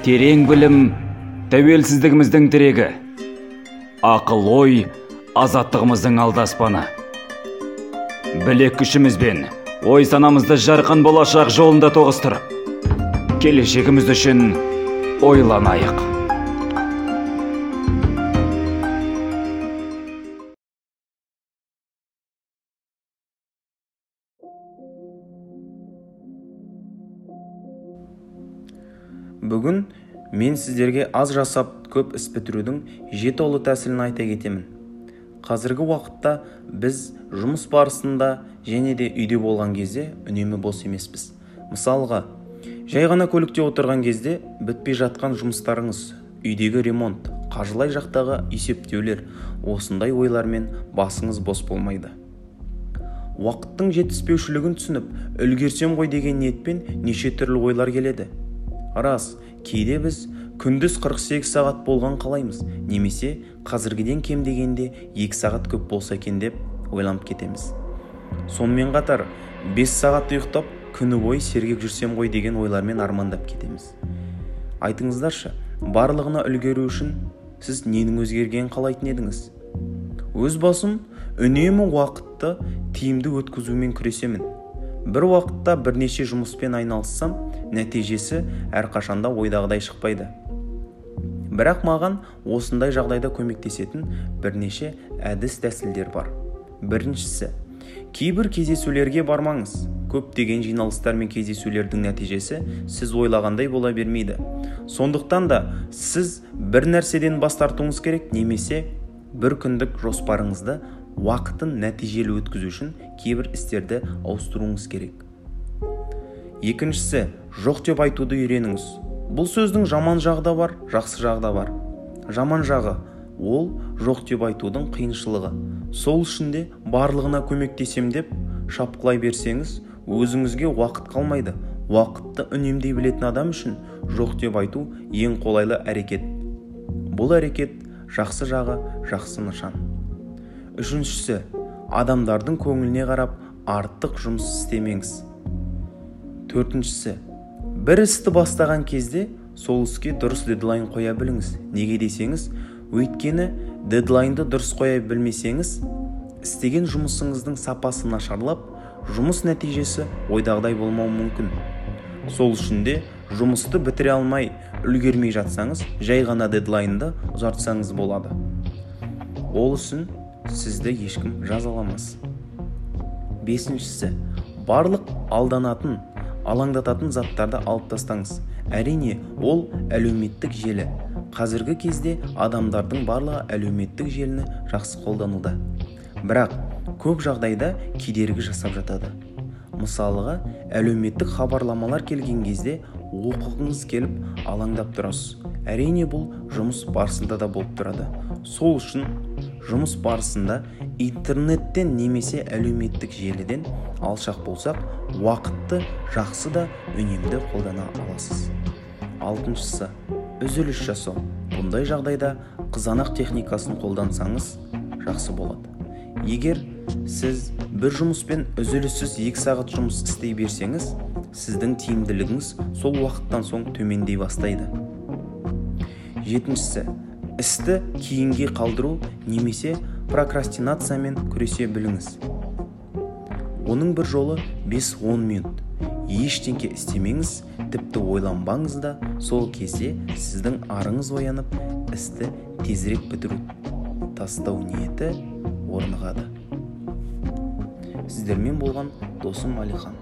терең білім тәуелсіздігіміздің тірегі. Ақыл ой азаттығымыздың алдаспаны. Білек күшімізбен ой санамызды жарқын болашақ жолында тоғыстырып келешегіміз үшін ойланайық. Бүгін мен сіздерге аз жасап көп іс бітірудің жеті ұлы тәсілін айта кетемін. Қазіргі уақытта біз жұмыс барысында және де үйде болған кезде үнемі бос емеспіз. Мысалға жай ғана көлікте отырған кезде бітпей жатқан жұмыстарыңыз үйдегі ремонт қаржылай жақтағы есептеулер осындай ойлармен басыңыз бос болмайды. Уақыттың жетіспеушілігін түсініп үлгерсем ғой деген ниетпен неше түрлі ойлар келеді. Рас кейде біз күндіз 48 сағат болған қалаймыз немесе қазіргіден кем дегенде 2 сағат көп болса екен деп ойланып кетеміз. Сонымен қатар 5 сағат ұйықтап күні бойы сергек жүрсем ғой деген ойлармен армандап кетеміз. Айтыңыздаршы барлығына үлгеру үшін сіз ненің өзгергенін қалайтын едіңіз? Өз басым үнемі уақытты тиімді өткізумен күресемін. Бір уақытта бірнеше жұмыспен айналыссам нәтижесі әрқашанда ойдағыдай шықпайды. Бірақ маған осындай жағдайда көмектесетін бірнеше әдіс тәсілдер бар. Біріншісі кейбір кездесулерге бармаңыз. Көптеген жиналыстар мен кездесулердің нәтижесі сіз ойлағандай бола бермейді. Сондықтан да сіз бір нәрседен бас тартуыңыз керек немесе бір күндік жоспарыңызды уақытын нәтижелі өткізу үшін кейбір істерді ауыстыруыңыз керек. Екіншісі жоқ деп айтуды үйреніңіз бұл сөздің жаман жағы да бар жақсы жағы да бар. Жаман жағы ол жоқ деп айтудың қиыншылығы сол үшін де барлығына көмектесем деп шапқылай берсеңіз өзіңізге уақыт қалмайды. Уақытты үнемдей білетін адам үшін жоқ деп айту ең қолайлы әрекет. Бұл әрекет жақсы жағы жақсы нышан. Үшіншісі адамдардың көңіліне қарап артық жұмыс істемеңіз. Төртіншісі бір істі бастаған кезде сол іске дұрыс дедлайн қоя біліңіз. Неге десеңіз өйткені дедлайнды дұрыс қоя білмесеңіз істеген жұмысыңыздың сапасы нашарлап жұмыс нәтижесі ойдағыдай болмауы мүмкін. Сол үшін де жұмысты бітіре алмай үлгермей жатсаңыз жай ғана дедлайнды ұзартсаңыз болады. Ол үшін сізді ешкім жазаламас. Бесіншісі барлық алданатын алаңдататын заттарды алып тастаңыз. Әрине ол әлеуметтік желі. Қазіргі кезде адамдардың барлығы әлеуметтік желіні жақсы қолдануда. Бірақ көп жағдайда кедергі жасап жатады. Мысалға әлеуметтік хабарламалар келген кезде оқығыңыз келіп алаңдап тұрасыз. Әрине бұл жұмыс барысында да болып тұрады. Сол үшін жұмыс барысында интернеттен немесе әлеуметтік желіден алшақ болсақ уақытты жақсы да үнемді қолдана аласыз. Алтыншысы үзіліс жасау. Бұндай жағдайда қызанақ техникасын қолдансаңыз жақсы болады. Егер сіз бір жұмыспен үзіліссіз екі сағат жұмыс істей берсеңіз сіздің тиімділігіңіз сол уақыттан соң төмендей бастайды. Жетіншісі істі кейінге қалдыру немесе прокрастинациямен күресе біліңіз. Оның бір жолы 5-10 минут. Ештеңке істемеңіз тіпті ойланбаңыз да сол кезде сіздің арыңыз оянып істі тезірек бітіру тастау ниеті орнығады. Сіздермен болған досым әлихан